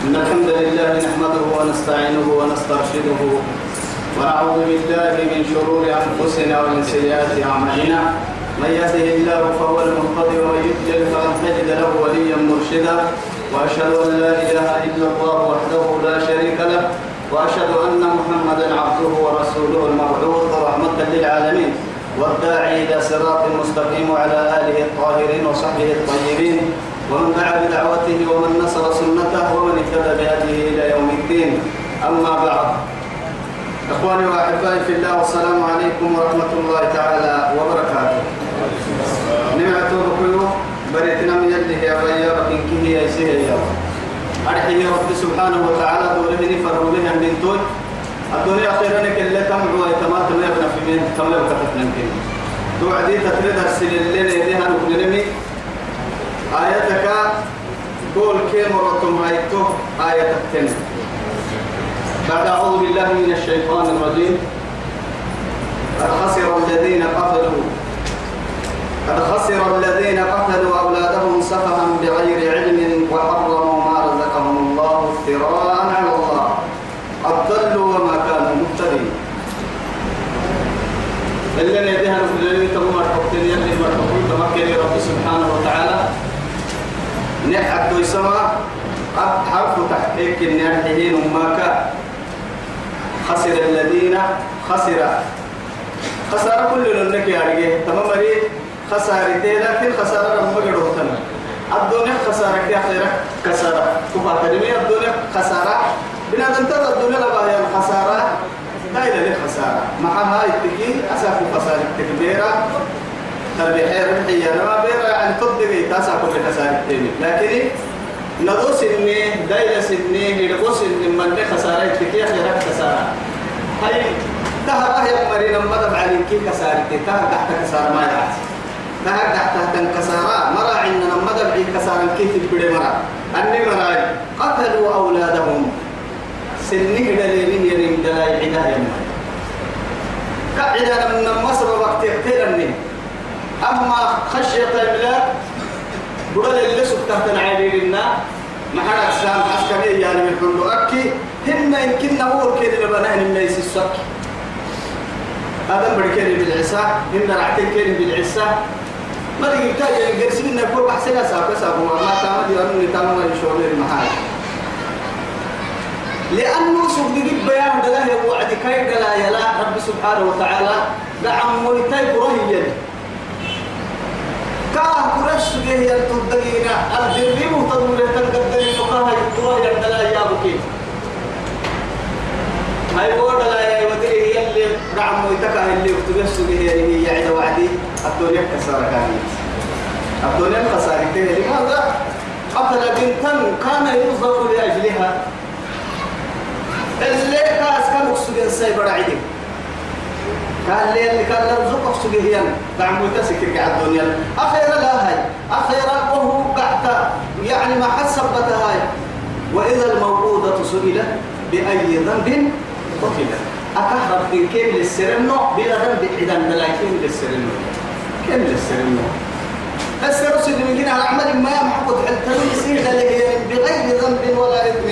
إن الحمد لله نحمده ونستعينه ونسترشده ونعوذ بالله من شرور أنفسنا ومن سيئات أعمالنا. من يهده الله فهو المهتدي ومن يضلل فلن تجد له وليا مرشدا. وأشهد أن لا إله إلا الله وحده لا شريك له. وأشهد أن محمدا عبده ورسوله المبعوث رحمة للعالمين. والداعي إلى صراط مستقيم وعلى آله الطاهرين وصحبه الطيبين. ومن دعا بدعوته ومن نصر سنته ومن اهتدى بهديه إلى يوم الدين. أما بعد. إخواني وأحبائي في الله والسلام عليكم ورحمة الله تعالى وبركاته. نعمة بكيو بريتنا من يده يا ريا بكين كيه يا سيه يا أرحيه رب سبحانه وتعالى دوله نفر به من توي. الدنيا أخيرا كلا كم هو يتمات ما يبنى في لو كتبت نمكن توعدي تتريد أرسل الليل يديها نكنمي آياتك قول كيم رتم هايتو آية التن بعد أعوذ بالله من الشيطان الرجيم. قد خسر الذين قتلوا. قد خسر الذين قتلوا أولادهم سفها بغير علم وحرموا ما رزقهم الله افتراء على الله قد ضلوا وما كانوا مهتدين اللي نديها نقول تقوم مرحبتين يلي مرحبتين تمكن رب سبحانه وتعالى نحد يسمى حرف تحقيق النحيين وما خسر الذين خسر. خسر كل لنك يا رجال تمام مري؟ خسارتين لكن خسارة لما قدروا تنا الدنيا خسارة يا خيرك خسارة كفا تدمي الدنيا خسارة بنا تنتظر الدنيا لبا هي خسارة دايلة للخسارة مع هاي التكي أساف خسارة تكبيرة تربيحية ربحية لما بيرا يعني تطبقي تاسع كل خسارة تاني لكن ندو سني دايلة سني هيدو سني من خسارة تكي خيرك خسارة. هاي تهر أهي مرينا مدب عليك كسارة تهر تحت كسارة ما يعرف. تهر تحت كسارة مرا عندنا مدب عليك كسارة كيف تبدي مرا. أني مراي قتلوا أولادهم. سنه دليلين يريم دلائل عدا يما كعدا من مصر وقت يقتلني أما خشية الإملاك بدل اللي سبتها تنعيدي لنا محرك سام عسكري يعني من حلو أكي هم يمكن هو الكيد لبنان من ليس السك. هذا بركيني بالعسى هم رعتين كيني بالعسى ما تجي تاجي الجرسين نقول بحسنا ساق ساق ما أنو نتام ما يشوف المحل لأنه سبب بيان دله وعد كيد لا يلا رب سبحانه وتعالى. دعم ميتاي برهيا كاه قرش جه يلتدقينا الدربي مهتدون تنقدر نقاها يطوها يردلا يا بكي هاي بورد لا يا ودري هي اللي دعم ميتكا اللي اكتبس جه هي يعد وعدي. الدنيا كسر كانت. الدنيا خسارته لماذا؟ قتل بنتا كان يرزق لأجلها. اللي كاس كان مقصود الساي برعيدي قال لي اللي كان لرزقك سجيهيا دعم متسكك على الدنيا أخيرا لا هاي. أخيرا وهو قعت يعني ما حسبت هاي. وإذا الموءودة سئلت بأي ذنب قتلت أكهرب من كيف للسرنو بلا ذنب إذا ملايين للسرنو كيف للسرنو السر سيد من كنا العمل ما يمحق. تلوي سيد بغير ذنب ولا إثم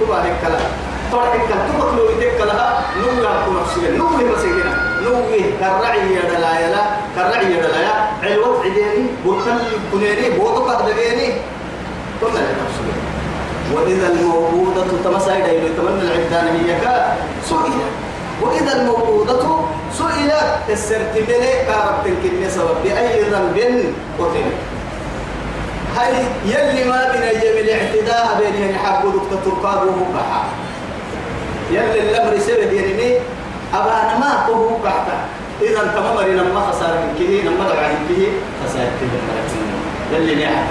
تبارك الكلام طرح كان تبقى لو يدك لها نوي أكون أفسجن نوي مسجنا نوي كرعي يدلا يلا كرعي يدلا يا علوت عديني بوتل كنيني بوتو قدريني كنا نفسجن وإذا الموجودة تمسايد إلى تمنى العدان هي كا سئل وإذا الموجودة سئلت السرتملي كارب تنكني سبب بأي ذنب قتل هاي يلي ما بين الاعتداء بين حق دكتور تركاب وهو يلي الأمر سبب يرمي أبانا ما قبو بعتا إذا تمام لما خسارة من كه لما دعا من كه خسارة كه يلي نعم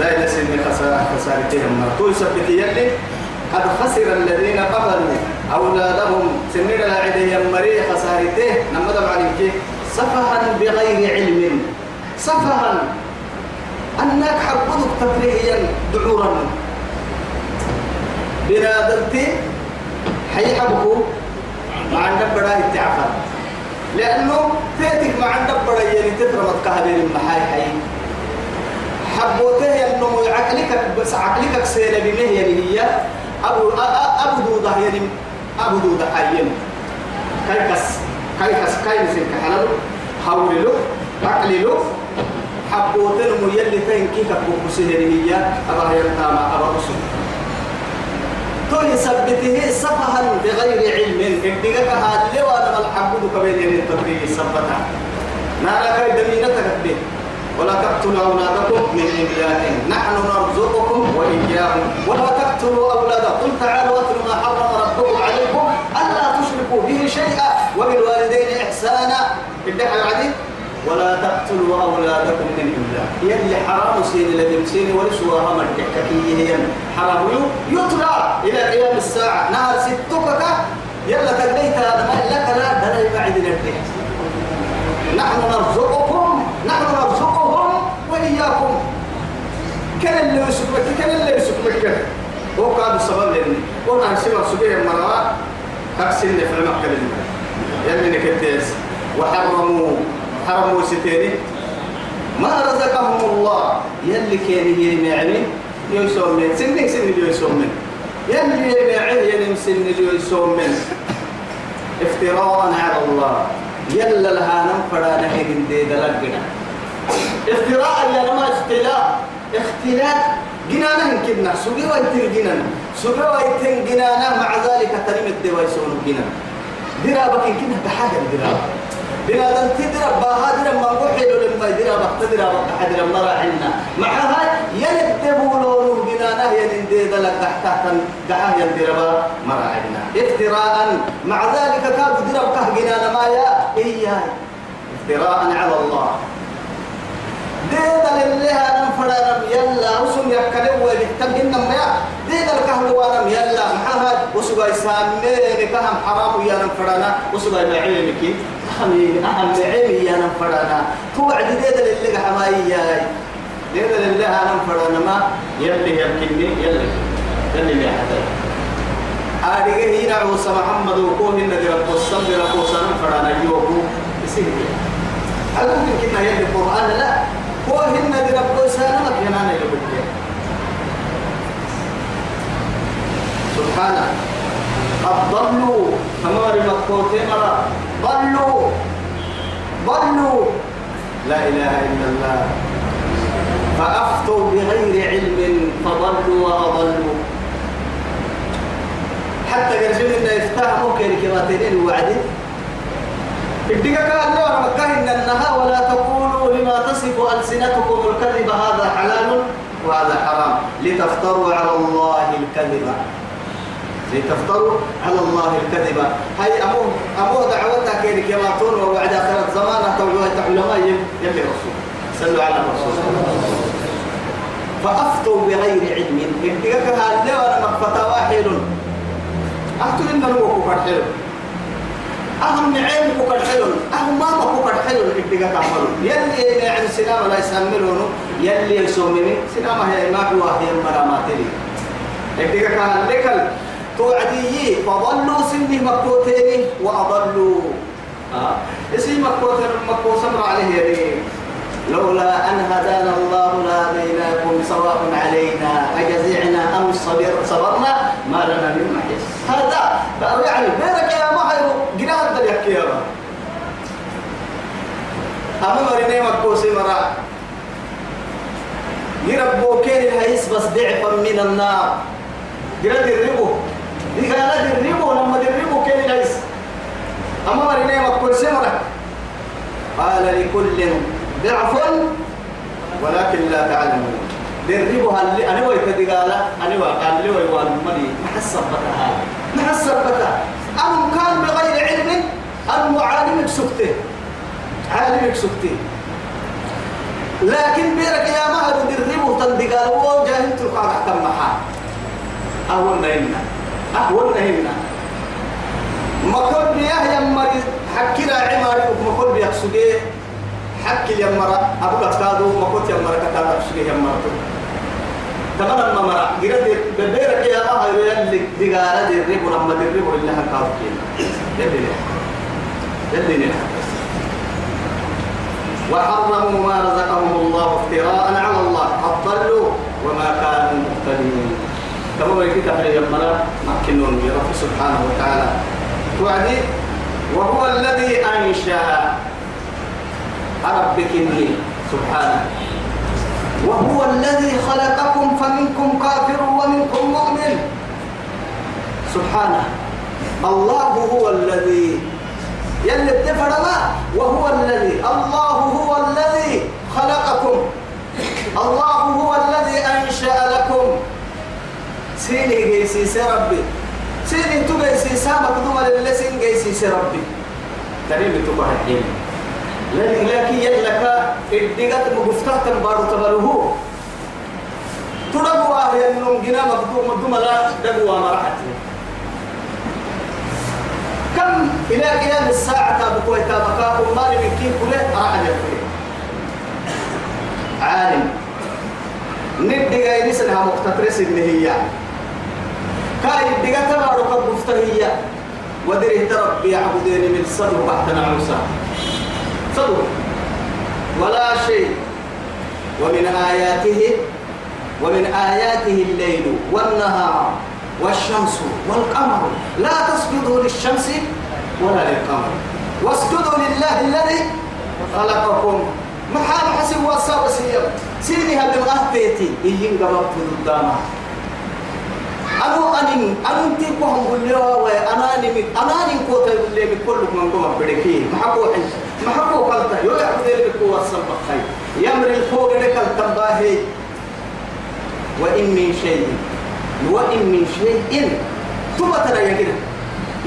لا يلسن خسارة خسارة كه ما تو سبت يلي قد خسر الذين قتلوا أولادهم سنين العيد يمري خسارته لما دعا من كه سفها بغير علم. سفها. أنك حبضك تفريهيا دعورا. بنادلتي حي حبكو عندك بڑا اتعافى لأنه ما عندك بڑا يلي تترمت كهبين المحاي حي. حبوته ينمو عقلك بس عقلك سيلة بمه يعني هي أبو أبو دودة يعني أبو دودة حيين. كيكس كيكس كيكس كحلو حول له عقل له حبوته نمو يلي تين كيك أبو سهري هي أبا يرتام أبا رسول تو يثبته سفها بغير علم إدقك هالي وأنا الحبود كبير التطبيق سبتها نالك دمينتك به ولا تقتلوا أولادكم من إملاق نحن نرزقكم وإياهم ولا تقتلوا أولادكم تعالوا أتلوا ما حرم ربكم عليكم ألا تشركوا به شيئا وبالوالدين إحسانا بالدحى العديد ولا تقتلوا أولادكم من إملاق يلي حرام سين لدم سين ورسوها مرتككي هي. حرام يطلع إلى قيام الساعة. نهار ستك يلا تقليت هذا ما لك لا دلي بعد نرتاح نحن نرزقكم نحن نرزقهم وإياكم. كان اللي يسكبك كان اللي يسكبك هو كان السبب لأني وأنا سمع سبيه مرة أكسين في المكة يلي نكتيس وحرموا حرموا ستيني ما رزقهم الله. يلي كان يمعني يسوم من. سنك سن اللي يسوم من. يلي يمعني يلي سن اللي يسوم من. افتراء على الله. يلا لها ننفر نهي دي دلقنا. افتراء يا لما اختلاف اختلاف جنانا كنا. سوقي ويتن جنانا سوقي ويتن جنانا. مع ذلك تريم الدواء يسون جنانا درابك كنا بحاجة درابة بنادم تدرب باها درب ما نقول لما درب تدرب حدرب مرة عنا معها يندبوا لون جنانا يندي دلك تحت تحت دعاه يندرب مرة عنا افتراء مع ذلك كاد درب كه جنانا ما يا إياه افتراء على الله. ديدا لله أنا فرانم يلا وسم يكلم ويتم إنما يا. ديدا الكهل وانم يلا. وسوا يسامي كهم حرام يا نم فرانا وسوا يعلمك أهم علمي يا نم فرانا توعد ديدا لله حماي يا ديدا لله أنا فرانا ما؟ يلي يمكنني يلي يلي يا حدا أرجع هنا عوسى محمد وكون هنا درب وصل درب وصل فرانا يوكو. يسير هل ممكن كنا يلي القرآن لا. هو هن دي رب سالمك ينانا يلبك سبحانه قد ضلوا كما رمكوتين مرة. ضلوا. ضلوا. لا إله إلا الله. فأفتوا بغير علم فضلوا وأضلوا. حتى قرشين إنه يفتح ممكن كما تنين الدقة قال له مكة إن النهار ولا تقولوا لما تصف ألسنتكم الكذب هذا حلال وهذا حرام. لتفتروا على الله الكذب. لتفتروا على الله الكذب. هاي أمو أمو دعوتها كيرك يا ماتون وبعد آخر الزمان توجوها علماء يلي رسول صلوا على الرسول. فأفتوا بغير علم. قال له أنا مكفتا واحد. أفتوا إن هو كفر حلو أهم نعيم كوكر حلو أهم ماما كوكر حلو إدقا كعملو يلي يعني سينما لا يسملونه يلي يسومني. سينما هي ما هو هي المرامات لي. كان لكل توعدي فضلوا سني مكوتين وأضلوا. آه. اسم مكوتين مكو سمر عليه يدي لولا أن هدانا الله لهديناكم سواء علينا أجزعنا أم صبر صبرنا ما لنا من محيص. هذا يعني بينك يا محيو جنان تليك يا ما أما مريني مكوسي مرا يربو كين الهيس بس ضعفا من النار. جرد الربو. دي قال الربو لما الربو كين الهيس أما مريني مكوسي مرا قال لكل ضعف ولكن لا تعلمون. دربها اللي أنا ويكدي قال أنا وقال لي ويوان مدي. محسب بتها محسب بتها أم كان بغير علم؟ أم عالمك سكته. عالمك سكته. لكن بيرك يا مهر دربه تندقال. هو جاهل تلقى تحت المحا أول ما هنا ما هنا. ما كل بياه يا مريض حكينا عماري وما كل بياه سجيه حكي يا مرا أبو يا مرا كتادو أشكي يا مرا تمام ما مرا جرد ببيرك يا ما هي اللي دقارة دي الريب ولما دي الريب اللي هكاو كينا. يلي وحرموا ما رزقهم الله افتراء على الله. قد ضلوا وما كانوا مهتدين. كما بيكي تحرير المرأة مكنون رب سبحانه وتعالى. وعدي وهو الذي أنشأ ربك سبحانه. وهو الذي خلقكم فمنكم كافر ومنكم مؤمن. سبحانه. الله هو الذي يلي اتفرما وهو الذي الله هو الذي خلقكم. الله هو الذي أنشأ لكم. سيني جيسي ربي سيني تو جيسي سامك دوما للسين جيسي ربي كريم تبقى الحين لكن يلك الدقات مقفتات بارو تبره تدقوا هي النوم جنا مقدوم مقدوم لا دقوا مرحتي كم إلى قيام الساعة تابقوا تابقا؟ وما من كيف كله أحد عالم. ندي غير سنها مقتطرس اللي هي كاي الدقات تبارك مفتهية ودره تربي يعبدين من صدر بحث نعوسا صدر ولا شيء ومن آياته ومن آياته الليل والنهار والشمس والقمر. لا تسجدوا للشمس ولا للقمر. واسجدوا لله الذي خلقكم. محال حسب وصاب سيب سيدها بالغهبيتي إيين قبضت قدامها أنو أنين أنو أنتي كوهم قلوا وأنا نمي أنا نم كوتا اللي بكل من قوم بدكي ما حكوا حين ما حكوا قلتا يو يعبد اللي بكوا الصبح خي يمر الفوق لك التباهي وإن من شيء وإن من شيء ثم ترى يقين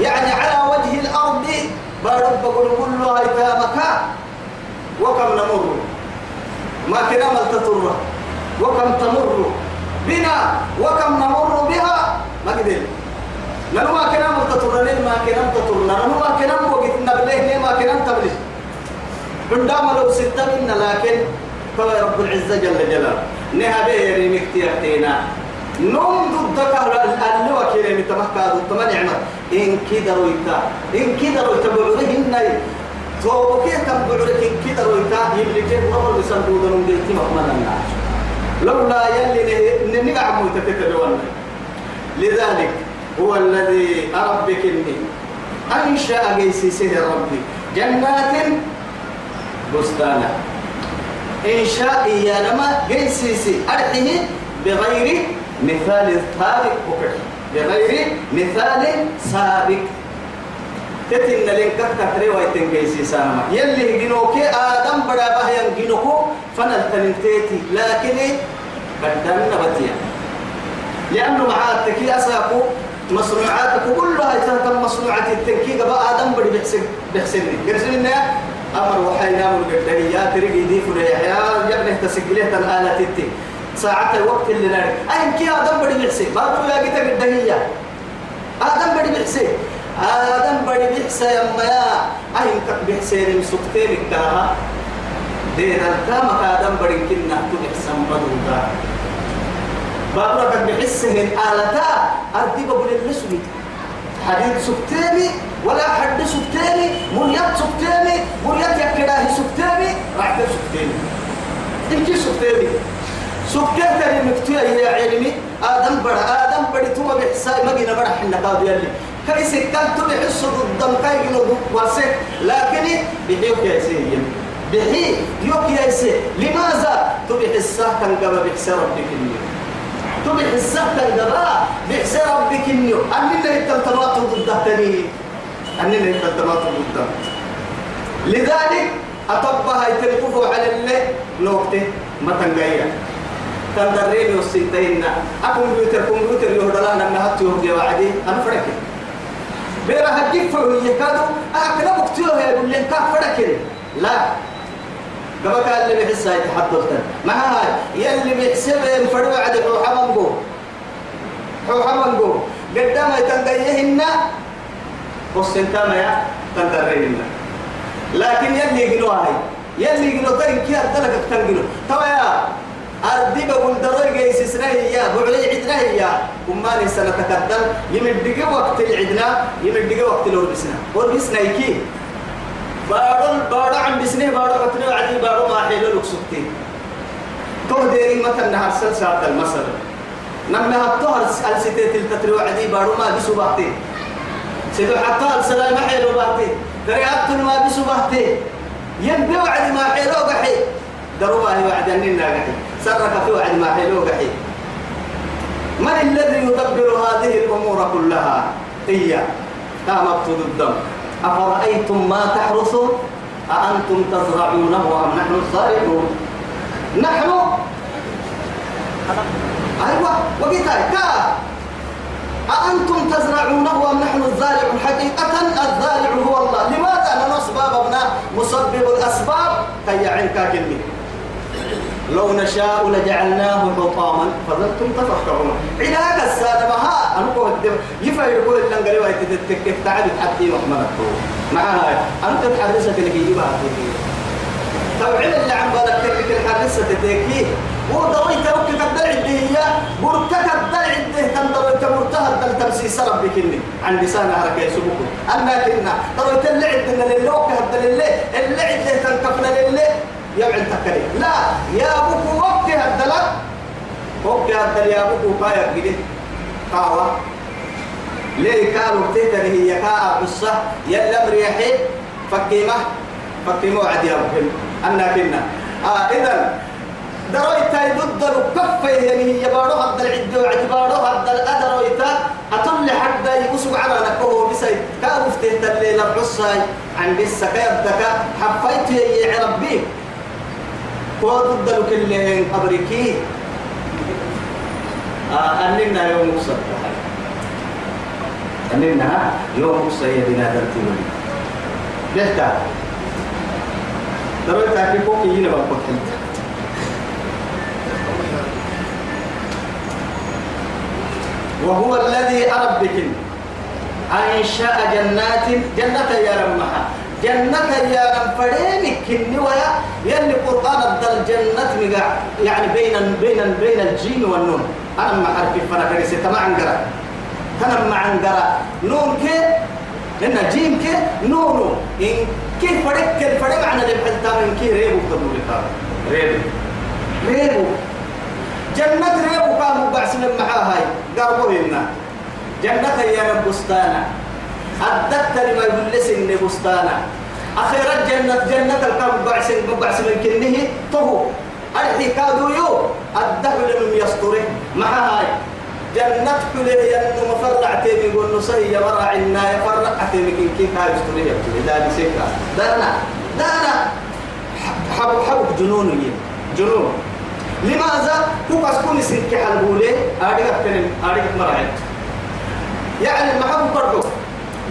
يعني على وجه الأرض بارب بقول كلها إتامك وكم نمر ما كنا ملتطر وكم تمر بنا وكم نمر بها ما قدر. نحن ما كنا ملتطر ما كنا ملتطر نحن ما كنا وقتنا بليه ما كنا تبليه عندما لو ستة منا لكن فهو رب العزة جل جلاله نهبه يريمك تيحتينا نوم ضدك اللي وكيل متمكى ضد ما نعمة إن كده رويتا إن كده رويتا بعورهن توبك تبعورك إن كده رويتا. يلي كيف نمر بسندود نم ديتي مقمنا الناس لولا يلي ننقع متتتبوانا لذلك هو الذي أربك إني أنشأ جيسي سهر ربي. جنات بستانا إنشاء يا لما جيسي أرحيه بغير مثال سابق بغير مثال سابق. تتن لين كتر ويتن كيسي ساما. يلي جنوك آدم بڑا بهيان جنوكو فنل تنتيتي لكن بدن نبتيا لأنه معاتك أساكو مصنوعاتك كلها تهتم مصنوعات التنكيك بقى آدم بدي بحسن بحسنني قرسلنا أمر وحينا من قدريات رقي دي فريا يا يبنه تسجليه الآلة تتي. ساعة الوقت اللي ناري أين كي آدم بدي بحسي بابو يا قدرية آدم بدي بحسي آدم بدي بحسي يا يا أين كك بحسي لمسكتين الكاها دين الكامك آدم بدي كنا تبحسن بدودا بابو ركك بحسه الآلتا أردي بقول النسوي حديد سكتيني ولا حد سكتيني مريات سكتيني مريات يكداه سكتيني راح سكتيني إنك سكتيني سكتيني تاني مكتوية يا علمي آدم بڑا آدم بڑي تو بحساي ما جينا بڑا حنا قاضي يلي كاي سكان تو بحس ضد كاي جنو واسك لكن بحيوك يا سيدي بحي يوك يا سيدي لماذا تبحسها كان قبل بحس ربك اليوم؟ تبي حسابك الدباء بحسي ربك إنيو أننا التلتمات ضد تاني أننا التلتمات ضد لذلك أطبها يتلقفوا على اللي نوكته ما تنقيا تندرين والسنتين أكمبيوتر كمبيوتر يهدلان أنها تيوم وعدي. أنا فرق بيرا هجيك فهو يكادو أكنا مكتوه يقول لك فرق لا كما كان اللي بحس هاي تحدثنا ما هاي يلي بيحسب فروا عد حو حمنقو حو حمنقو قدام يتنقيهن قصن كما يا تنتريهن لكن يلي يقنوا هاي يلي يقنوا تين كي أدلك تنقلوا أردي بقول دروي جيس سنه يا بعلي عدنا يا. وما لي سنة تقدم يمدق وقت العدنا يمدق وقت الوربسنا وربسنا يكي. بارو بارو عم بسنه بارو قتنه وعدي بارو ما حيلو لك سكتي تو ديري مثلا نهار سل ساعة المصر. نما هتوهر الستة تلتتري وعدي بارو ما بسوا بحتي. سيدو حتى السلام ما حيلو بحتي. دريات ما بسوا بحتي. ينبي وعدي ما حيلو بحي. دروا ما وعد أننا بحي سرك في وعد ما حيلو بحي من الذي يدبر هذه الأمور كلها؟ هي قامت الدم. أفرأيتم ما تحرثون؟ أأنتم تزرعونه أم نحن الزارعون نحن؟ أيوة وقيتها كا أأنتم تزرعونه أم نحن الزارعون حقيقة الزارع هو الله. لماذا؟ لأن أسبابنا مسبب الأسباب. كي عنك كلمة. لو نشاء لجعلناه حطاما فظلتم تفكرون علاج السادة ها أنا قلت يفعل يقول لنا قريبا يتتكك تعبت حتى محمد معها أنت تحرسك لك يجيبها طبعا اللي عم بالك تلك الحرسة تتكيه ودوي توك كدل عندي بركة كدل عندي. تندوي تمرتها الدل تمسيس ربك إني. عند لسان حركة يسبوك أنا كنا دوي تلي عندنا للوك هدل اللي اللي عندي تنكفنا للي. يبعد تكري لا يا أبوك وقت هدلك وقت هدل يا أبوك بايا كده قاوة ليه كانوا تهتني هي؟ كاء بصة يلا مريحي. فكيمة. فكيمة وعد يا أبوك أنا كنا. آه إذن درويتا ضد الكفة يعني هي بارو هذا العد وعد بارو هذا الأدرويتا أطل حتى يقصوا على نكوه بسي كابو فتهت الليل الحصاي عن بسا كيبتك حفيت يا ربي. وضد الكل أبريكي آه أننا يوم مصر أننا يوم مصر يا بقى وهو الذي أربك أنشأ جنات جنة يا رمها جنة يا رم فرينك النوايا يلي قرآن الدل جنة مقع. يعني بين بين بين الجين والنون. أنا ما أعرف الفرق ليس تما عنقرة أنا ما عنقرة نون كي؟ لأن جيم كي؟ نون إن كيف فرق كيف فرق معنى اللي بحثها من كي ريبو تقول ريبو. ريبو. جنة ريبو كانوا بعسن معاها هاي قربوا هنا جنة يا رب بستانا أدت لما يقول لسن بستانا. أخيرا جنة جنة الكام بعسن بعسن كنه طهو. أرحي كادو يو. أدت لهم يستره. مع هاي. جنة كله ينو مفرع تيمي يقول نصي يا مرع إنا يفرع تيمي كن كيف هاي يستره يبتلي ذلك سيكا دانا. دانا. حب حب جنون جنون. لماذا؟ هو كسكون سنك حلبولي أريد كلم أريد مرعد يعني ما حب برضو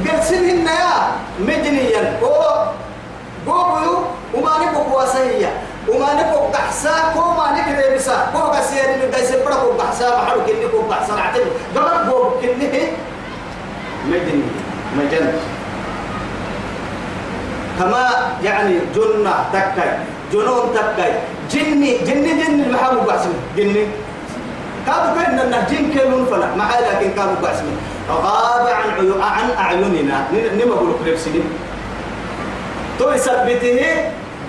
قرسلهن يا مجنيا. هو قوبيو وما نبقى واسية وما نبقى قحسا وما نكري بسا هو قسير اللي قايس برقو قحسا محلو كني كو قحسا. نعتبر قبل قوب كني مجني مجن كما يعني جنة تكاي جنون تكاي. جني جني جني المحامو باسم جني. كانوا كنا النهجين كيلون فلا. ما لكن كانوا باسم غاب عن عيو عن أعيننا. نما بقول كريب سنين تو يثبته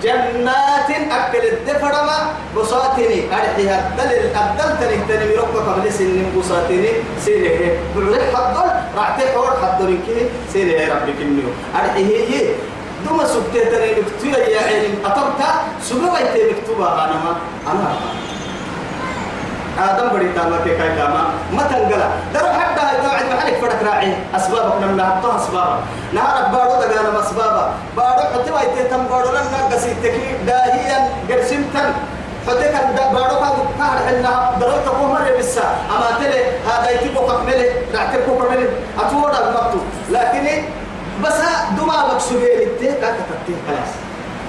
جنات أكل الدفرما بساتني أرحيها الدل الدل تنه تنه ميروك قبل سن بساتني سيره بعد حضر راح تحور حضر كي سيره ربك النيو أرحيه دوما سبتة ترى مكتوبة يا علم أطبتا سبوا يتي مكتوبة أنا ما أنا آدم بدي تاما كي كاي تاما ما تنقلا درو حتى هاي توعد محلك فرق راعي أسبابك نمنا حطها أسبابا۔ نهارك بارو دقانا أسبابا۔ بارو حتى ما يتي تم بارو لنا قسي تكي داهيا قرسم تن۔ حتى كان بارو كان كهر حنا درو تقوم مرة بسا۔ أما تلي هذا يتبو كمله رعتبو كمله أتورا المكتوب لكن بس دما مكسوبين التيه كاتا تتيه خلاص۔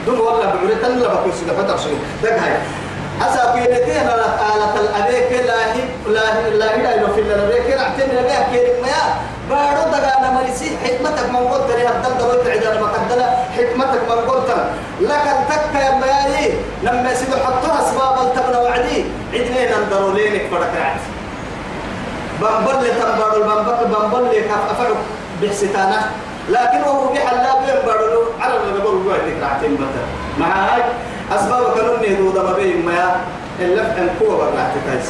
دم والله بعرتن لا بكون سيدا فتر شنو دق هاي أسا أنا آلة الأبيك لا هي لا هي لا هي لا في الأبيك رعتين ربيع كيرم ما بارو دقانا مريسي حكمتك من قلت لي هدل دويت عدانا مقدلة حكمتك من قلت لكن تكا يا ميالي لما يسيدوا حطوها أسباب التبنا وعدي عدنين اندروا لينك فرق رعت بمبل تنبارو البمبل بمبل كاف أفعل بحسيتانا لكن هو بحلا بين بارلو على ما قبل هو عندك رعتين مثلا مع هاي أسباب كانوا نهدو دم بين ما اللف أن قوة برعت تايس.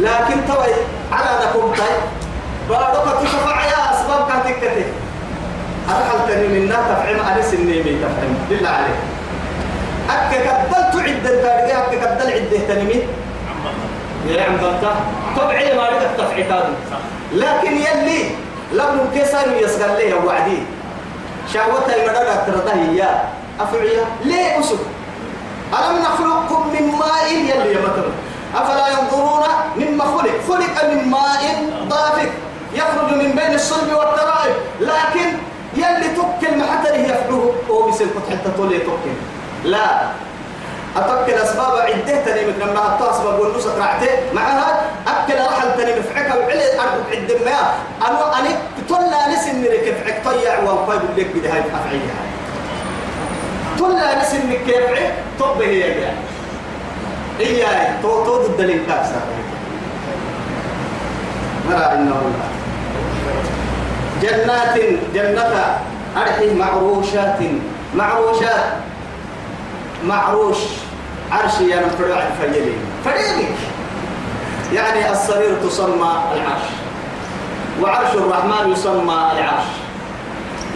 لكن توي على نكون تاي بارو كتشفع يا أسباب كاتك كتك أرحل تاني منا تفعم أنس النيمي تفعم. بالله عليك. أكا كدل تعد التاريخ أكا كدل عدة تنمي يا عم بنتا طبعي ما لك التفعيل لكن يلي لم كسر يسقل لي وعدي. شهوتها المدى ترضى هي أفعيا ليه أسر. ألم نخلقكم من ماء يلي مثلا أفلا ينظرون مما خلق؟ خلق من ماء ضافك يخرج من بين الصلب والترائب. لكن يلي تكل محتى يفلوه هو بيصير حتى تولي تكل لا. أتوكل أسباب عدة تاني من لما أتو أسباب والنص رعتة. معها أكل رحل تاني مفعك وعلي أربع عدة ما أنا أنا تلا نسن مريك فعك طيع وقايب لك بدي هاي أفعيها تلا نسن كيف طب هي يعني إياي تو تو ضد الإنكاسة مرى إنه الله جنات جنة أرحي معروشات معروشات معروش. عرش يا نفرع الفيلين فريقك يعني السرير تسمى العرش وعرش الرحمن يسمى العرش.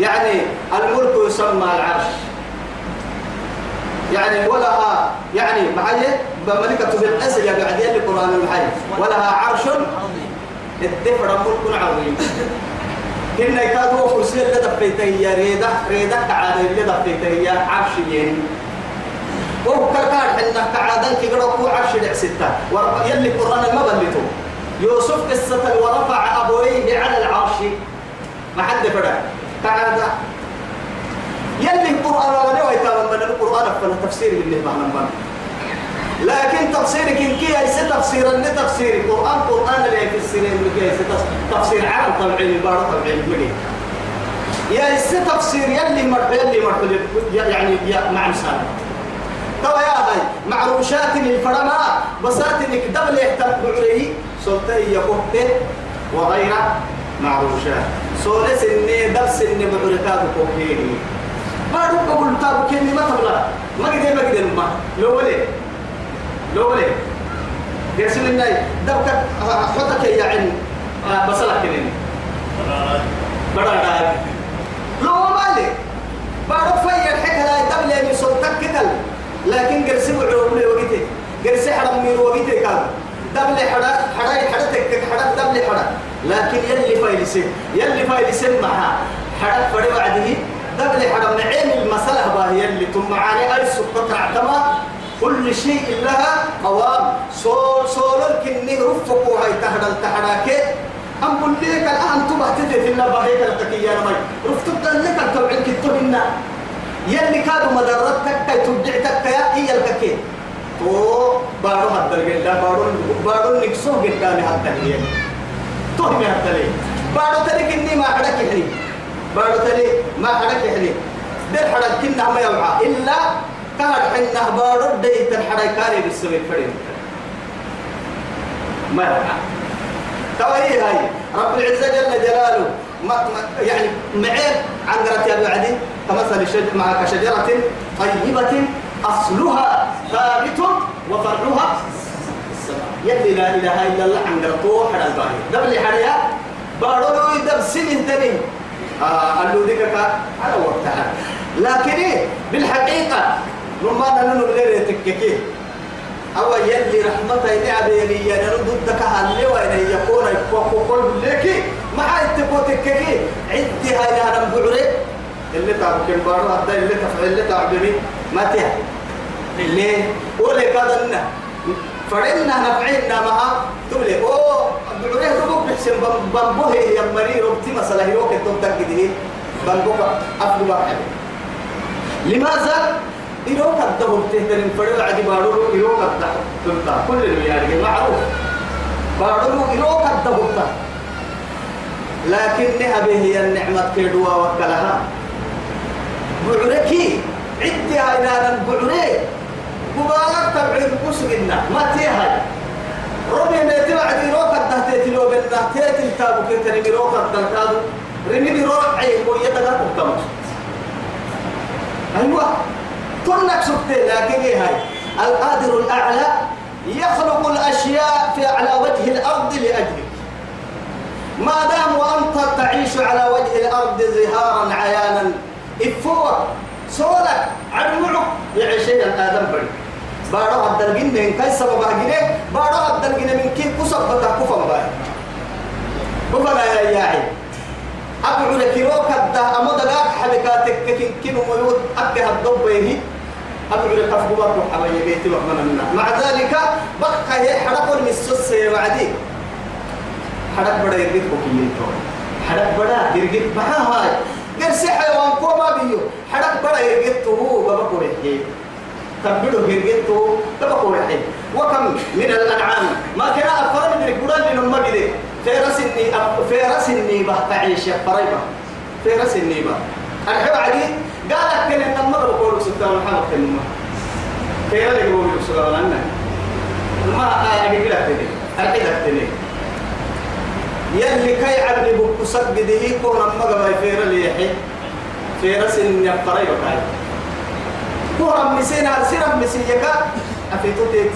يعني الملك يسمى العرش. يعني ولها يعني معي بملكة في الأسر يا بعد يلي القرآن المحي ولها عرش الدفر ملك عظيم. إن كادوا فرسي اللي دفيته هي ريدة ريدة كعادة اللي دفيته هي عرش ين وهو كركار حنا كعادة كي قرأوا عرش العسيتة يلي القرآن ما بلتو يوسف قصة ورفع أبويه على العرش. ما حد فرق كعادة يلي القرآن ولا نوى يتابع من القرآن تفسير اللي معنا من لكن تفسيرك إن كي يس تفسير اللي تفسير القرآن قرآن اللي في السنين اللي كي تفسير عام طبعا البارة طبعا المجيء يا يس تفسير يلي مرح يلي مرح يعني يا مع مسالم توا يا هاي معروشات الفرما بسات إنك دبل يحتل بعري سلطي يقوته وغير معروشات سولس اني درس اني بعركات كوكيني ما رب بقول تابو كيني ما تبلا ما قدر ما قدر ما لو ولي. لو ولي. يرسل الناي دبك حطك يا عين بصلك كنين بڑا ڈال لو مالي. بارو فيا الحكا لا دبل من سلطك كتل لكن قرسي وعوم لي وقتي. قرسي حرم من وقتي كان. دبل حدا حدا حدا تك حدا دبل حدا لكن يلي فايلسين يلي فايلسين معها. حدا فري بعده دبل من عين المسألة باهي اللي تم معاني أي سقط عتما كل شيء لها قوام. سول سول الكني رفق وهي تهدل تحراك أم قل لك الآن تبه تدي في الله كالتكي يا نمي. رفتك لك التوعين كتبنا يلي كادوا مدرتك كي تبدعتك يا هي الككي. تو بارو حتى الجنة بارو بارو نكسو قدامي حتى الجنة تو هم حتى لي بارو تلك إني ما حدك يحري بارو تلي ما حدك يحري در حدك كنا ما يوعى إلا كهر حنا بارو ديت الحري كاري بالسوي فريم ما يوعى توي هاي؟ رب العزة جل جلاله ما يعني معين عن قرأت يا بعدي كمثل الشجر مع كشجرة طيبة أصلها ثابت وفرعها يلي لا إله إلا الله عن قرأتو حدا الباهي دبل حريا بارو يدب تبين آه قالوا ذيك على وقتها. لكن إيه بالحقيقة رمان أنه غير تككيه أو يلي رحمته نعبه لي أنا ضدك هاللي وين يكون يكون لك ما حيتكوتك كي عدي هاي أنا بعري اللي تعب كم بارو هذا اللي تفعل اللي تعبني. ما تها اللي ولا كذا فرنا نفعلنا معها تقولي أوه بعري بحسن بمبوه يا مري ربتي مسألة هيروك تقول تكذي بمبوه أفضل واحد. لماذا؟ إيروك الدهر تهترين فريو عدي بارو إيروك الدهر تلتا كل اللي يعني معروف. بارو إيروك الدهر لكن به هي النعمة كيدوا وكلها. بعركي. عدي هاي نانا بعري مبالغ تبعيد قسقنا ما تيهاي. ربي ما يتبع دي روك الدهر تيتلو بالله تيتل تابو كنتني بروك الدهر رمي بروح عين ويدك قدامك أيوة. كلك سكتين لكن إيه هاي؟ القادر الأعلى يخلق الأشياء في على وجه الأرض لأجلك ما دام وأنت تعيش على وجه الأرض ظهارا عيانا إفوك سولك عدمعك يعيشين آدم بري بارو الدلقين من كي سبب أجنه بارو الدلقين من كي كسب بتا كفن باي. كفن يا ياعي أبعو لكيروك الدا أمو دقاك حبكاتك كي كينو ميوت أكها الضبيني أبعو لكفقوات محبا بيتي وحمنا مع ذلك بقى هي حرقوا المسوس وعدي حرق بڑا يرقيت بكي حرق بڑا يرقيت بها هاي. قرسي حيوان كوما بيو. حرق بڑا يرقيت هو بابا كوريحي تبدو هرقيته تبقوا رحيم. وكم من الأنعام؟ ما كان أفراد من القرآن لنما بده فيرس الني فيرس النيبة تعيش قريبة فيرس النيبة الحب عدي قال لك إن المغرب قولوا سبحان محمد كلمة كيف يقولوا سبحان الله ما أقول لك تدي أقول لك تدي يلي كي عبد بكسك بده كون المغرب فير ليحي فيرس النيبة قريبة كاي كورا مسينا سيرا مسيكا أفيتو تيت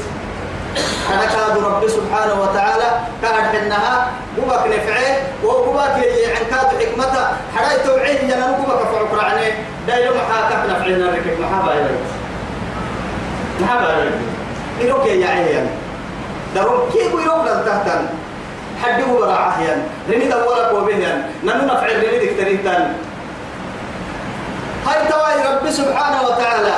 أنا كاد رب سبحانه وتعالى كاد حنها قبك نفعه وقبك عن كاد حكمته حرايت وعين ينا قبك فعك رعني دايلو محاكك نفعنا ركك محابا يلي محابا يلي إنوك يا عيان دارون كيف يروك لنتهتن حد هو براعه يعني رمي دولك وبهن ننو نفع رمي دكترين تاني هاي تواي رب سبحانه وتعالى.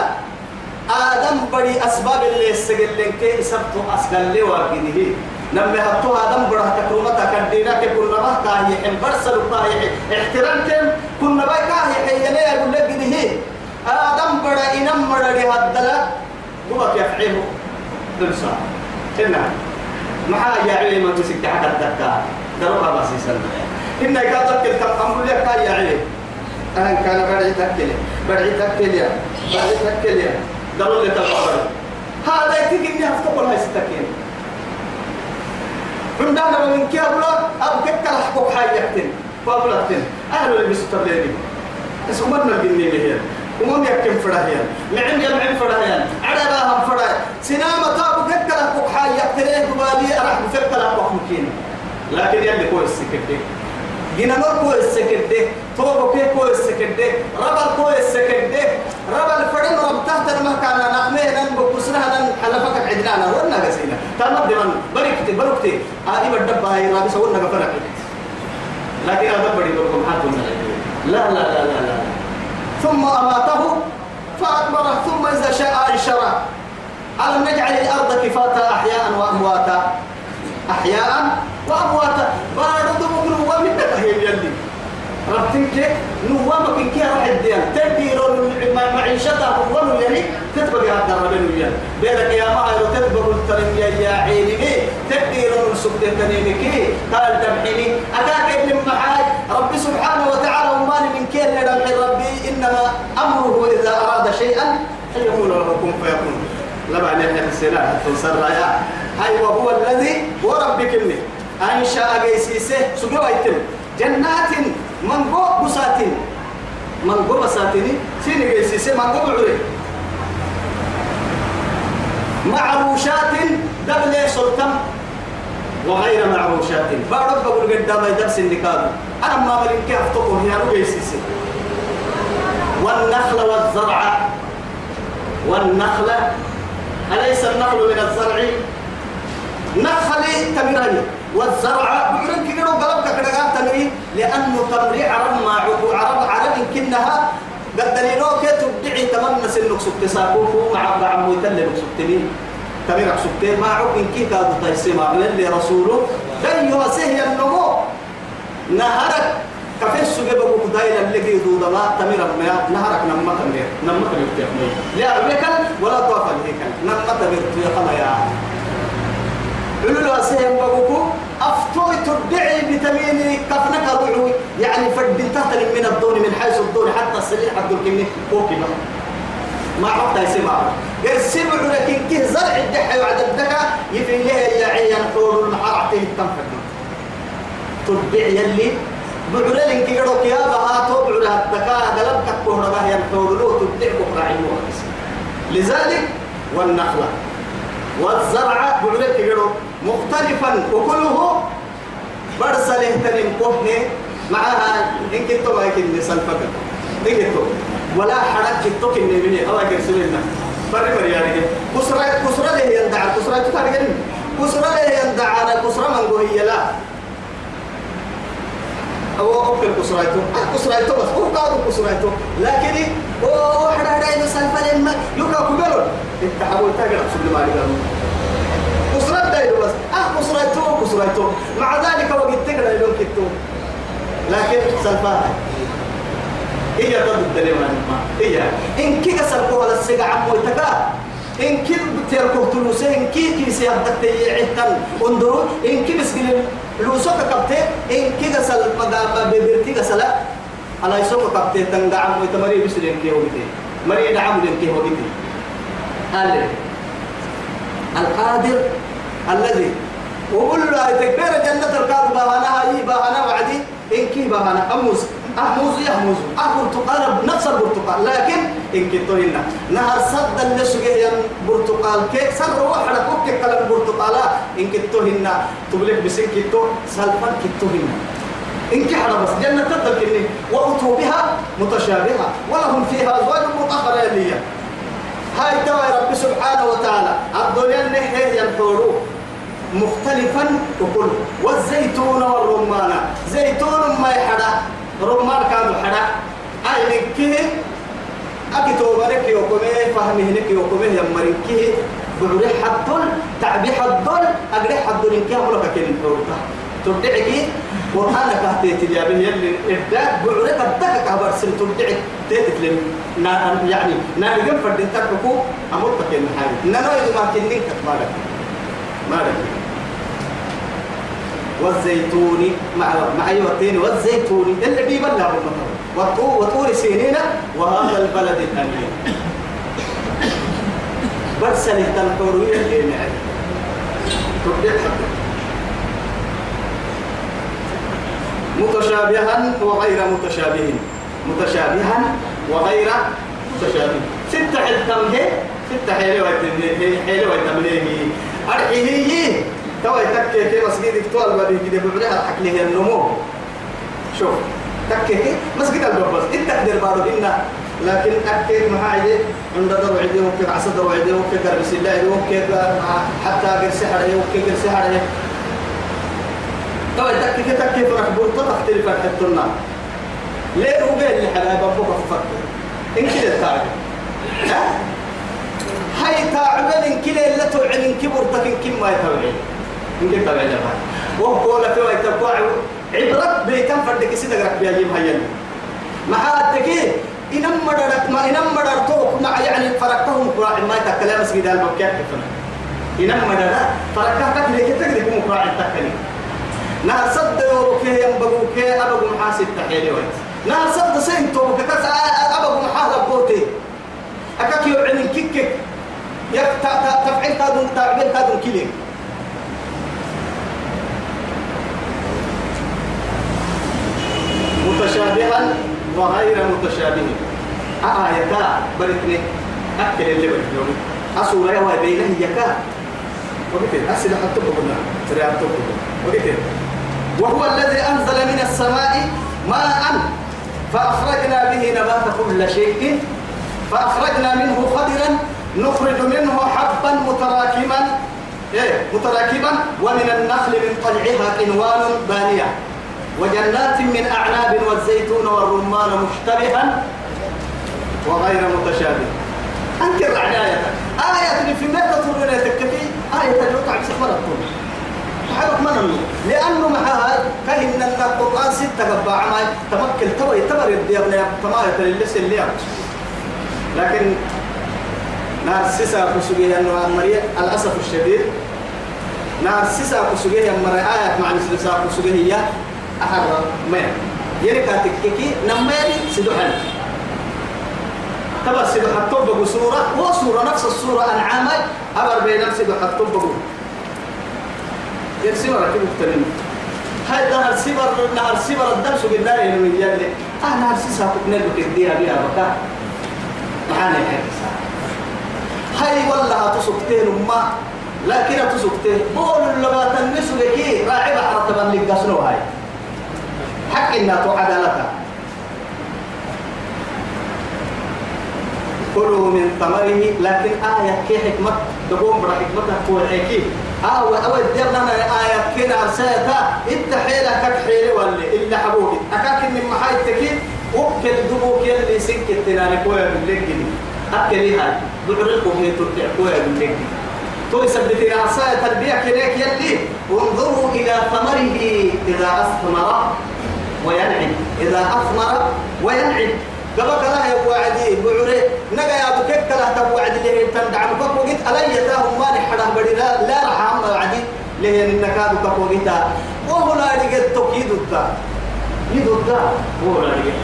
آدم بدي أسباب اللي استقلن كي سبتو أسقل لي واقده نمي هتو آدم بره تكرمتا كدينا كل ما كاهي حم برسل كاهي احترام كم كنا باي كاهي حيني أقول لك ده آدم بره إنم بره دي هدلا. قبك يفعله دلسا إنه. محا يا علم تسكت حتى الدكا دروها بسيسا إنه قاتل كل أمر لك يا علم أنا كان بدعي تكلي بدعي تكلي بدعي تكلي قالوا لي تبغى هذا يتكلم هفتقر هاي ستكين. عندنا من كي أقول أو كتر حقوق يحتن فأقول أحتن أهل اللي بيسترليني بس أمرنا الجنين هي ومن يكتم فرهيان. معن يمعن فرهيان. على باهم فرهيان. سنامة تابو كتر حقوق حاجة يحتن قبالي أرح بفكر حقوق مكين. لكن يلي كويس سكتين جينا نور كويس سكده توبو كي كويس سكده ربل كويس سكده ربل فرين رب تحت المكان نقمه نن بكسرها نن حلفك عدنا ورنا قسينا. تمام دمان بركتي بركتي هذه بدب هاي رابي سونا كفرق لكن هذا بدي بقول حاتم لا لا لا لا لا. ثم أماته فأكبره ثم إذا شاء أنشره. ألم نجعل الأرض كفاتا أحياء وأمواتا؟ أحياء وأمواتا. بارد مقلوب ومن هي يلي ربتك نوامك إن كان راح الدين تدير معيشتها ونو يعني تتبقى هذا الرجل يعني بينك يا ما هي تتبقى الترم يا يا عيني تدير السبت تنينك قال دمحيني أتاك ابن محاج رب سبحانه وتعالى وما من كين لدمح ربي. إنما أمره إذا أراد شيئا أن يقول له كن فيكون. نحن السنة تنصر يا هاي وهو الذي وربك اللي أنشأ جيسيسه سجوا يتم جنات من جو بساتين. من جو بساتين. سين جيسيسه من جو بعري معروشات دبل سلطان وغير معروشات. بعرف بقول قدام يدرس النكاد أنا ما ملين كيف تقول هي جيسيسه. والنخل والزرع. والنخل. أليس النخل من الزرع؟ نخل تمرني والزرع بعرن كده قلبك كده تمري لأنه تمري عرب ما عرب عرب كنها قد دليلو كتب دعي تمنى سنك سبت ساقوه. مع عمو يتلي سبتني تمرك سبت ما عب إن كي كادو تيسيما للي رسوله. دن يوسيه النمو نهرك كفيس بقول دايلا اللي دو دما تمر ما نهرك نما تمر نما تمر تيمي لا بكل ولا طاف الهيكل نما تمر تيقما يا علو أسهم بقولكو أفتوي تدعي بتميني كفنك روحي يعني تحت من الدون من حيث الدون حتى السليل حد الكمية كوكي ما عقد يسمع قسم لكن كه زرع الدحى وعد الدكا يفي لها يا عيان حول المحارة التنفذ تدعي يلي بعرلين كي قالوا كيا بها تو بعرها الدكاء قلب كبه رباه ينحولوا تبدع بكرة لذلك والنخلة. والزرع بعرلين كي قالوا مختلفا وكله برسله تنم كهنة معها إن كنتو ما يكن سلفك إن كنتو ولا حرك كنتو كن مني. أو كرسلنا فرق مريانه كسرة كسرة له يندع. كسرة تفرقين كسرة له يندع. على كسرة من قوي لا. أو أوكل كسرته آه كسرته بس. هو قاعد كسرته لكن هو حدا حدا يسلف لما يوكا كبرون تقرا سبل ما كسرت دايلو بس. آه كسرته كسرته مع ذلك وقت تقرا يلون كتو لكن سلفاها هي ضد الدليل ما هي إن كي سلكوا هذا السجع عمو تكا إن كي بتيركوا تلوسه إن كي كي سيادتك تيعتن انظروا إن كي بس لوسوك كبتة إن كي سل مقام ببرتي سلا على يسوك كبتة تنقع عمو تمري بسرين كي وقتي مري دعم لين كي وقتي قال القادر الذي وقول له تكبير جنة القادر بهانا هاي بهانا وعدي إن كي بهانا أموس أهموز يهموز أبرتقال نفس البرتقال. لكن إن كنتو هنا. نهر صد اللي سجيه برتقال. كيك سر واحد كوك كلام برتقالا؟ إن كنتو هنا. تبلغ بسين كنتو سلفا كنتو هنا. إن كحنا بس. جنة تدل وأتوا بها متشابهة. ولهم فيها أزواج مطهرة هاي توا رب سبحانه وتعالى. الدنيا نهي ينحوروا مختلفا وكل. والزيتون والرمان. زيتون ما يحدا رمان كانوا حدا أي نكيه؟ أكتو برك يوكمه فهمه نك يوكمه يمرين كيه بعري حدون تعبي حدون أقري حدون إنك أمرك كين حورتا تبدعي وأنا كهتي تجابه يلي إبداع بعري قدك كهبر سن تبدعي تيتك لن يعني نارجم فردين تكفو أمرك كين حاجة نانو إذا ما كنين كتمارك مارك والزيتون مع مع التين والزيتون. اللي بيبلع المطر. وطور وطور سينين وهذا البلد الأمين. برسل الحرية اللي معي متشابها وغير متشابه. متشابها وغير متشابه. ستة حلتم هي ستة حلوة حلوة تمنيه أرحيه توا يتكي كي مسجد تول بدي كده بعدها حكليه النمو. شوف تكي كي مسجد البابس إنت تقدر بارو إنا لكن أكيد هاي عند دور عدي وكيف عصد دور عدي وكيف بس الله وكيف حتى غير سحر وكيف غير سحر توا يتكي كي تكي فرح بورتا تختلف الحتنا ليه هو قال لي حبايب أبوك فكر إن كده تعرف هاي تعبان كلا لا تعلن كبرتك كم ما يتوعين يمكن تبع جماعة. وهو وقت القاع عبرة بيتم فردك سيدك رك بيجيب هيا مع التكي إنما مدرك ما إنما مدرتوك مع يعني فرقتهم قراء ما يتكلم مسجد المكة كفنا إنما مدرك فرقتك ليك تقدر كم قراء التكلم نهر صد وكيه ينبغوك أبغو محاسب تحيلي وقت نهر صد سنتو كتاس أبغو محاسب بوتي. أكاك يوعن كيك يك تفعيل تادون تعبير تادون كيلين متشابها وغير متشابه. آية بركني أكل اللي بركني أصورة يا بينه يكا وقتل أسل حتى بقولنا سريع وقتل وهو الذي أنزل من السماء ماء فأخرجنا به نبات كل شيء. فأخرجنا منه خضرا. نخرج منه حبا متراكما. إيه؟ متراكبا ومن النخل من طلعها قنوان بانية. وجنات من أعناب والزيتون والرمان مشتبها وغير متشابه. أنكر عن آية. آية في متى تقولون تكفي. آية بسفر الطول. حرك من لأنه معها كهن القرآن ستة قبع عماي. تمكن توي تمر يدي ابن تمارة للس اللي لكن نار سيسا كسوجيه أنه مريم الأسف الشديد. نار سيسا كسوجيه مريم آية مع سيسا كسوجيه. هي أحر ما يركا تككي نمالي سدوحن. تبا سدوح الطب سورة وصورة نفس الصورة أنعام أمر بين نفس سدوح الطب يرسم ركب مختلف؟ هاي نهر سبر نهر سبر الدم سوق النار من يلي آه نهر سيسا كنا بكديها بيها بكا. معانا هاي هاي والله تسكتين ما لكن تسكتين بقول لما تنسوا لكي راعي بحر تبان لك قسنو هاي. حق إنها تعدلتها كلوا من ثمره لكن آية كي حكمة تقوم برا حكمتها هو الحكي آه وأول ديرنا آية كنا سيتا. التحيلة كتحيلة ولا إلا حبوبي. أكاك من محايد تكي. وكل دبوك يلي سكت تناني كويا باللقل أكلي هاي دعرقوا هي ترجع كويا باللقل تو يثبت عصاية تربية كليك يلي. انظروا إلى ثمره إذا أثمر وينعم. إذا أثمر وينعم. قبك لا يا وعدي بعري نجا يا بكك لا تبوعد له تندعم كوكو قلت ألا يتاهم ما نحدا بدي لا لا رحم وعدي له النكاد كوكو قلت. وهو لا يجد توكيد الدا يدودا هو لا يجد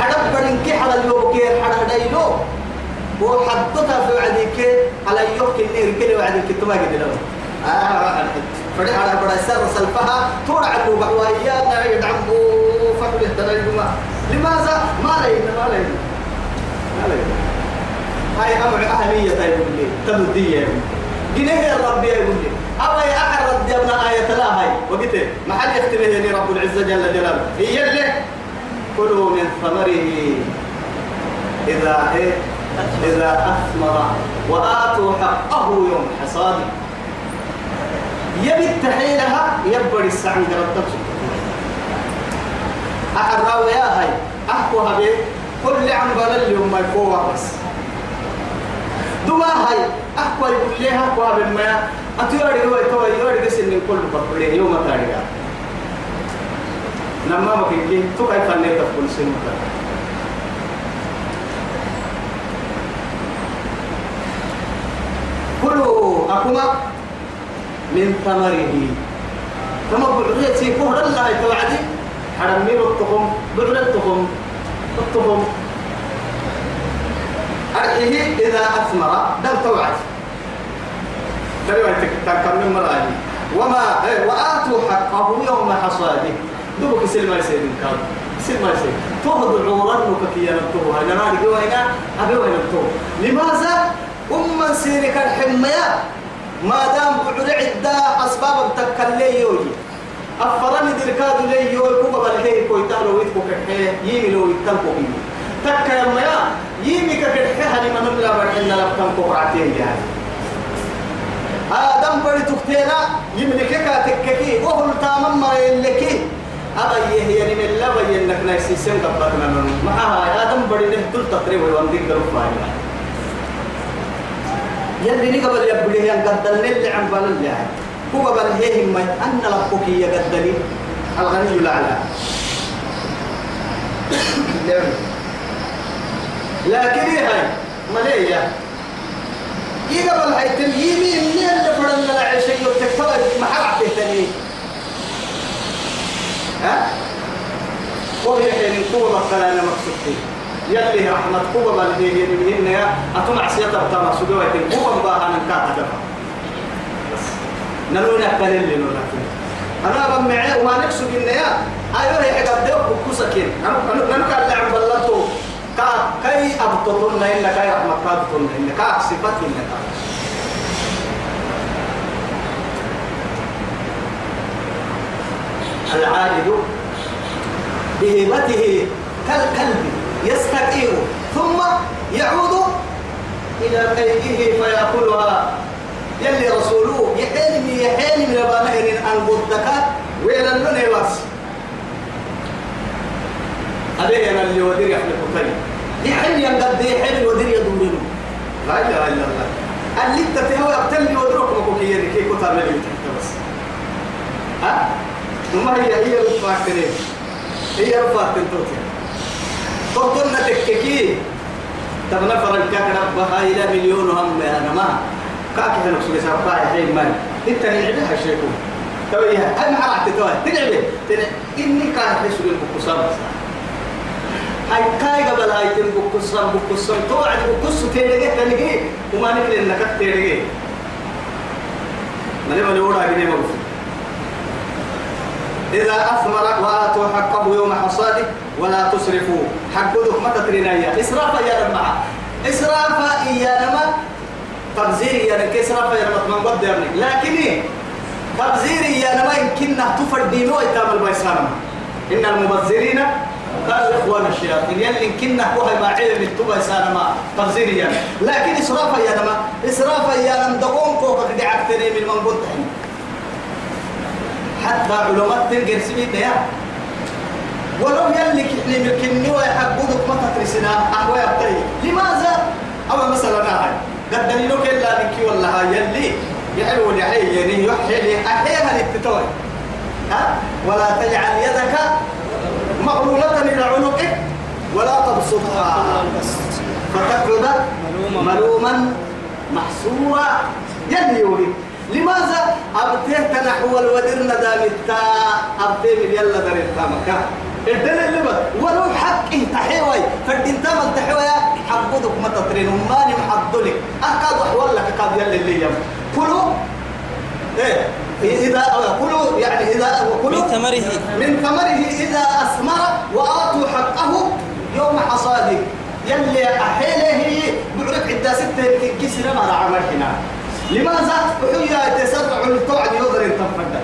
حدب بدين كي حدا اليوم كي حدا دايلو وحدتها في وعدك على يوم كنير كل وعدك تما قد له. آه فدي على بڑا سر سلفها. تورع له بحوايا لا يدعم فقد الدليل لماذا؟ ما لين ما لين ما لين هاي أمر أهلية يقول لي تبدية جنيه الرب يقول لي أو يا أحد رد ابن آية لا هاي. وقلت ما حد يختبه لي رب العزة جل جلاله. هي اللي كلوا من ثمره. إذا إيه؟ إذا أثمر وآتوا حقه يوم حصاده. يبي التحيلها يبري السعن قرب أحراوي يا هاي. أحكو هبي كل عم بلل يوم ما يكوى بس. دما هاي. أحكو يقول لي أحكو هبي ما أتياري هو يتوى يواري قسم من كل بطلين يوم تاريخ. نما مكين كي تو كيف فني تقول سن كلوا أكما من ثمره. كما بعرية سيكون الله توعدي حرمي التقم بعرتكم التقم أرحيه إذا أثمر دم توعد تريد تكمل مراني وما إيه وآتوا حقه يوم حصاده. دوبك سلمى يسير كان سلمى يسير تهد عورا وككيا نبتوه أنا ما أدري وين أبي وين نبتوه لماذا؟ أم سيرك الحمية ما دام بعد عدة أسباب تكلي يوجي أفرني دركاد لي يوي كوبا بالهي كوي تالو ويتكو كحيه يمي لو يتلقو بيه تكا يما يا يمي هني من الله برحنا لفتن كوبراتين يعني آدم بدي تكتينا يملك كاتككي وهو تامم مرين لكي. هذا يهي يعني من الله بينك نايسي سن قبضنا من معها آدم بدي نهتل تقريبا ونديك دروف فاينا يلي نقبل يبليه ينقدر اللي عم بالله هو بل هي ما أن ربك يقدني الغني الأعلى لكن هي هاي؟ مليا يقبل هاي تليمي من اللي فرنا العيشة يتكتب محرع تهتني ها؟ وهي حين قوة مثلا أنا مقصودتي يلي رحمة قوة بل هي من هنا أتمع سيطة مقصودة ويتم قوة بها ننكاتها نلونا كان اللي نونا أنا بمعي وما نكسب النيا أيوه هي قد يوم كوسكين أنا أنا كان لعب بلطو كا كاي أبطلون إن كاي رحمة كاتون إن كا صفات إن كا العائد بهيبته كالكلب يستقيم ثم يعود إلى كيده فيأكلها. يلي رسوله يحيني يحيني من أبانهن أن قدك ويلا لن أبيه أنا اللي ودير يحمل كتاني يحيني ينقد يحيني ودير يدورين لا إله إلا الله. اللي انت تهوى ابتلي ودروك مكوكي كي كتاب لي بس. ها؟ ثم هي هي رفاقتني هي رفاقتني توتي تقولنا تككي تبنا فرنكا ربها إلى مليون هم أنا ما كاك هنا سوى سبقا حين من انت نعبها الشيكو تويها أنا عرفت توي تنعبه اني كان حسوا البكسام هاي كاي قبل هاي تن بكسام بكسام توعد بكس تيرجع تلقي وما نقدر انك تيرجع من ما نورا بني ما إذا أثمر وآتوا حقه يوم حصاده ولا تسرفوا حقه ما تترينا إسراف يا رب إسراف يا نما. تبذير يا نك. إسراف يا رب من قد يبني لكن تبذير يا نما يمكن تفردينه إتام البيسان. إن المبذرين قالوا إخوان الشياطين. يلي كنا هو ما علم التوبة سانا ما تبذير يا لكن إسراف يا نما. إسراف يا نم دقوم كوكا دعك تري من من قلت حتى علماء تنقر سبيل يا ولو يلي كحني ملكني ويحبودك ما تترسنا أهوى يبتري لماذا؟ أما مثلا هاي. قد دليلك إلا لك والله يلي. يعلو لعي يعني يحيي لي أحيانا للتتوي. ها؟ ولا تجعل يدك مغلولة إلى عنقك ولا تبسطها. فتقعد ملوما محسورا يلي يوري لماذا؟ أبتيه تنحو الودرنا دامتا أبتيه يلا دار التامكا الدل اللي بس ولو حق تحيوي. فردين تامل تحيوي حقودك ما تطرين. وماني محضلك أكاد أحوال لك قد يلي اللي يم. كلوا. إيه؟ إذا كلوا. يعني إذا كلوا. من ثمره. من ثمره إذا أثمر وآتوا حقه يوم حصاده. يلي أحيله بعرف عدة ستة كسر ما عمل هنا لماذا؟ وحيا يتسرع القعد يقدر يتفرد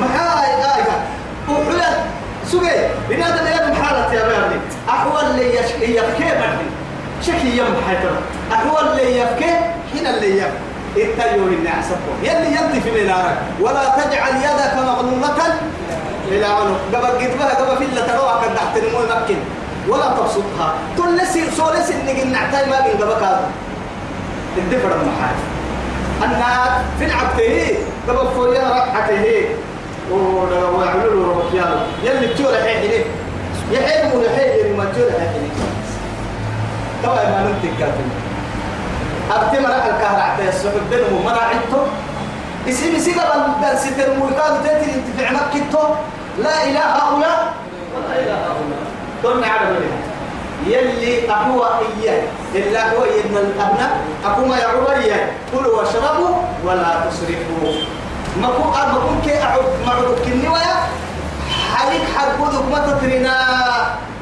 محاي آية. وحيا سوي بنادم يا حالة يا بني أحوال لي يشكي يبكي بدي شكي يم حيتر أحوال لي يبكي هنا اللي يبكي. اتيوا الناس يلي ينتي في نارك ولا تجعل يدك مغلولة إلى عنق. قبل قدبها قبل في اللي تروح قد تحت المول مكن ولا تبسطها. تلسي سولسي انك نعتاي ما بين قبل الدفر المحاج أنا في العبته قبل فويا رحته ويعملوا له ركيان يلي تجول حين يحلموا يحيي ما تجول حين طبعا ما ننتج كاتب أبتي مرا الكهرع عتى السحب بينهم مرا عدتو اسم قبل بن ستر ملكات تأتي انتفع مكتو لا إله هؤلاء ولا إله هؤلاء دون عرب يلي أهو إياه إلا هو إن الأبناء. ما يعوى كلوا واشربوا ولا تسرفوا. ما كو ما كو كي أعود ما عود كني ويا حريك حرقودك ما تترينا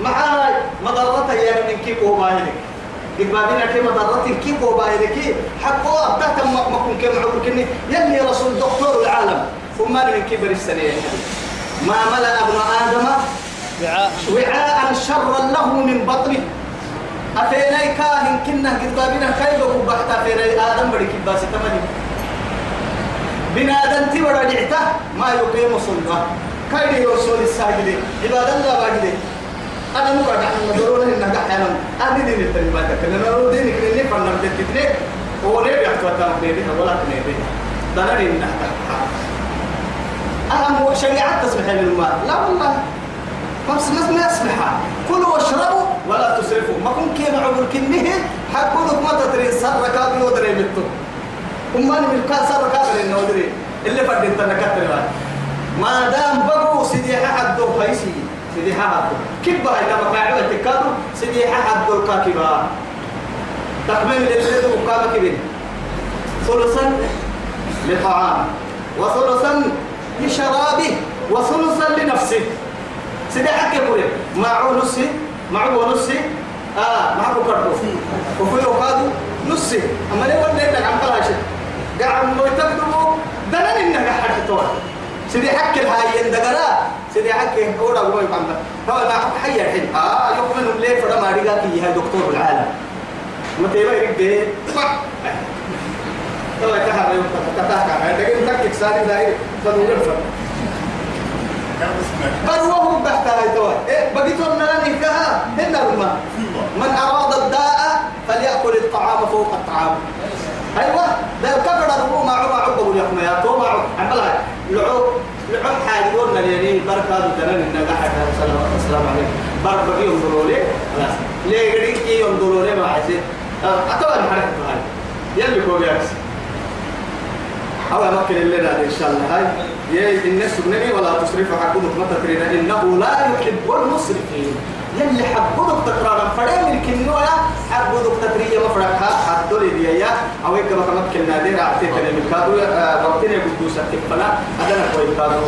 معاي مضرة يا من كيف هو باهلك إقبالنا كما ضرت كيف وبايرك حقه أبتهت ما كن كما عبر كني يلي رسول دكتور العالم وما من كبر السنة ما ملأ ابن آدم وعاء وعاء شرا له من بطنه أفيناي كاهن كنا قطابنا خيبه وبحتا فيناي آدم بدك باس تمني بنادم تبرا جعته؟ ما يقيم صلبه. كايدي يوصل الساجدين عباد الله باجدين أنا مو قاعد أحنا ضروري إنك أحيانا أنا دين التربية كنا نرو دينك لأني فنر تتتني هو ليه بيحتوى تام بيبي ولا كنيبي ضروري إنك أنا مو شريعة تسمح للماء لا والله. ما ما يسمحها كلوا واشربوا ولا تسرفوا. ما كن كي معبر كنه حكوا ما تدري سر كابي ودري بتو. وما من كان سر كابي إنه ودري اللي فردين تنكتر ما دام بقوا سيدي حد دو هيسي سيدي حد كبا إذا ما قاعد تكادو سيدي حد دو كاكبا تكمل للسيد وكابا كبين ثلثا لطعام وثلثا لشرابه وثلثا لنفسه سيدي حكي بوري معه نصي معه نصي آه معه كرتو وفي وقادو نصي أما ليه ولا عم بلاش قاعد ميتقدمو دلنا إنك حد سيدي حكي الهاي يندقرا. سيدي حكي أولا هو يقام هو ما حي الحين. آه يقبل الليل فدا ما رجعك يا دكتور العالم. ما يرجع تو كهذا يوم تتاكا لكن تكك سالي داير فدور الفرق بل وهم تحت هاي توا إيه بقيتوا من نكها هن هما من أراد الداء فليأكل الطعام فوق الطعام. أيوة. ده الكبر هو ما عما عقبه اليوم يا تو ما عملها لعو لعو حاجة قلنا يعني بركة دنا إن قاعد السلام عليكم. بركة ينظروا لي خلاص. ليه كي ينظروا لي ما حسيت أتوا الحركة هاي. يلي كوب ياكس أو أمكن لنا إن شاء الله. هاي. يا الناس النبي ولا تصرف حقهم ما تكرين إنه لا يحب المسرفين. يلي حبودك تكرارا فريم الكنويا حبودك تكرية مفرقها حدولي ديايا أو يكما كما كنا دير أعطيك من الكادو وقتنا قدوسة تكفلا. أدنا كوي كادو.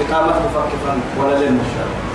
إقامة مفكفا. ولا للمشروع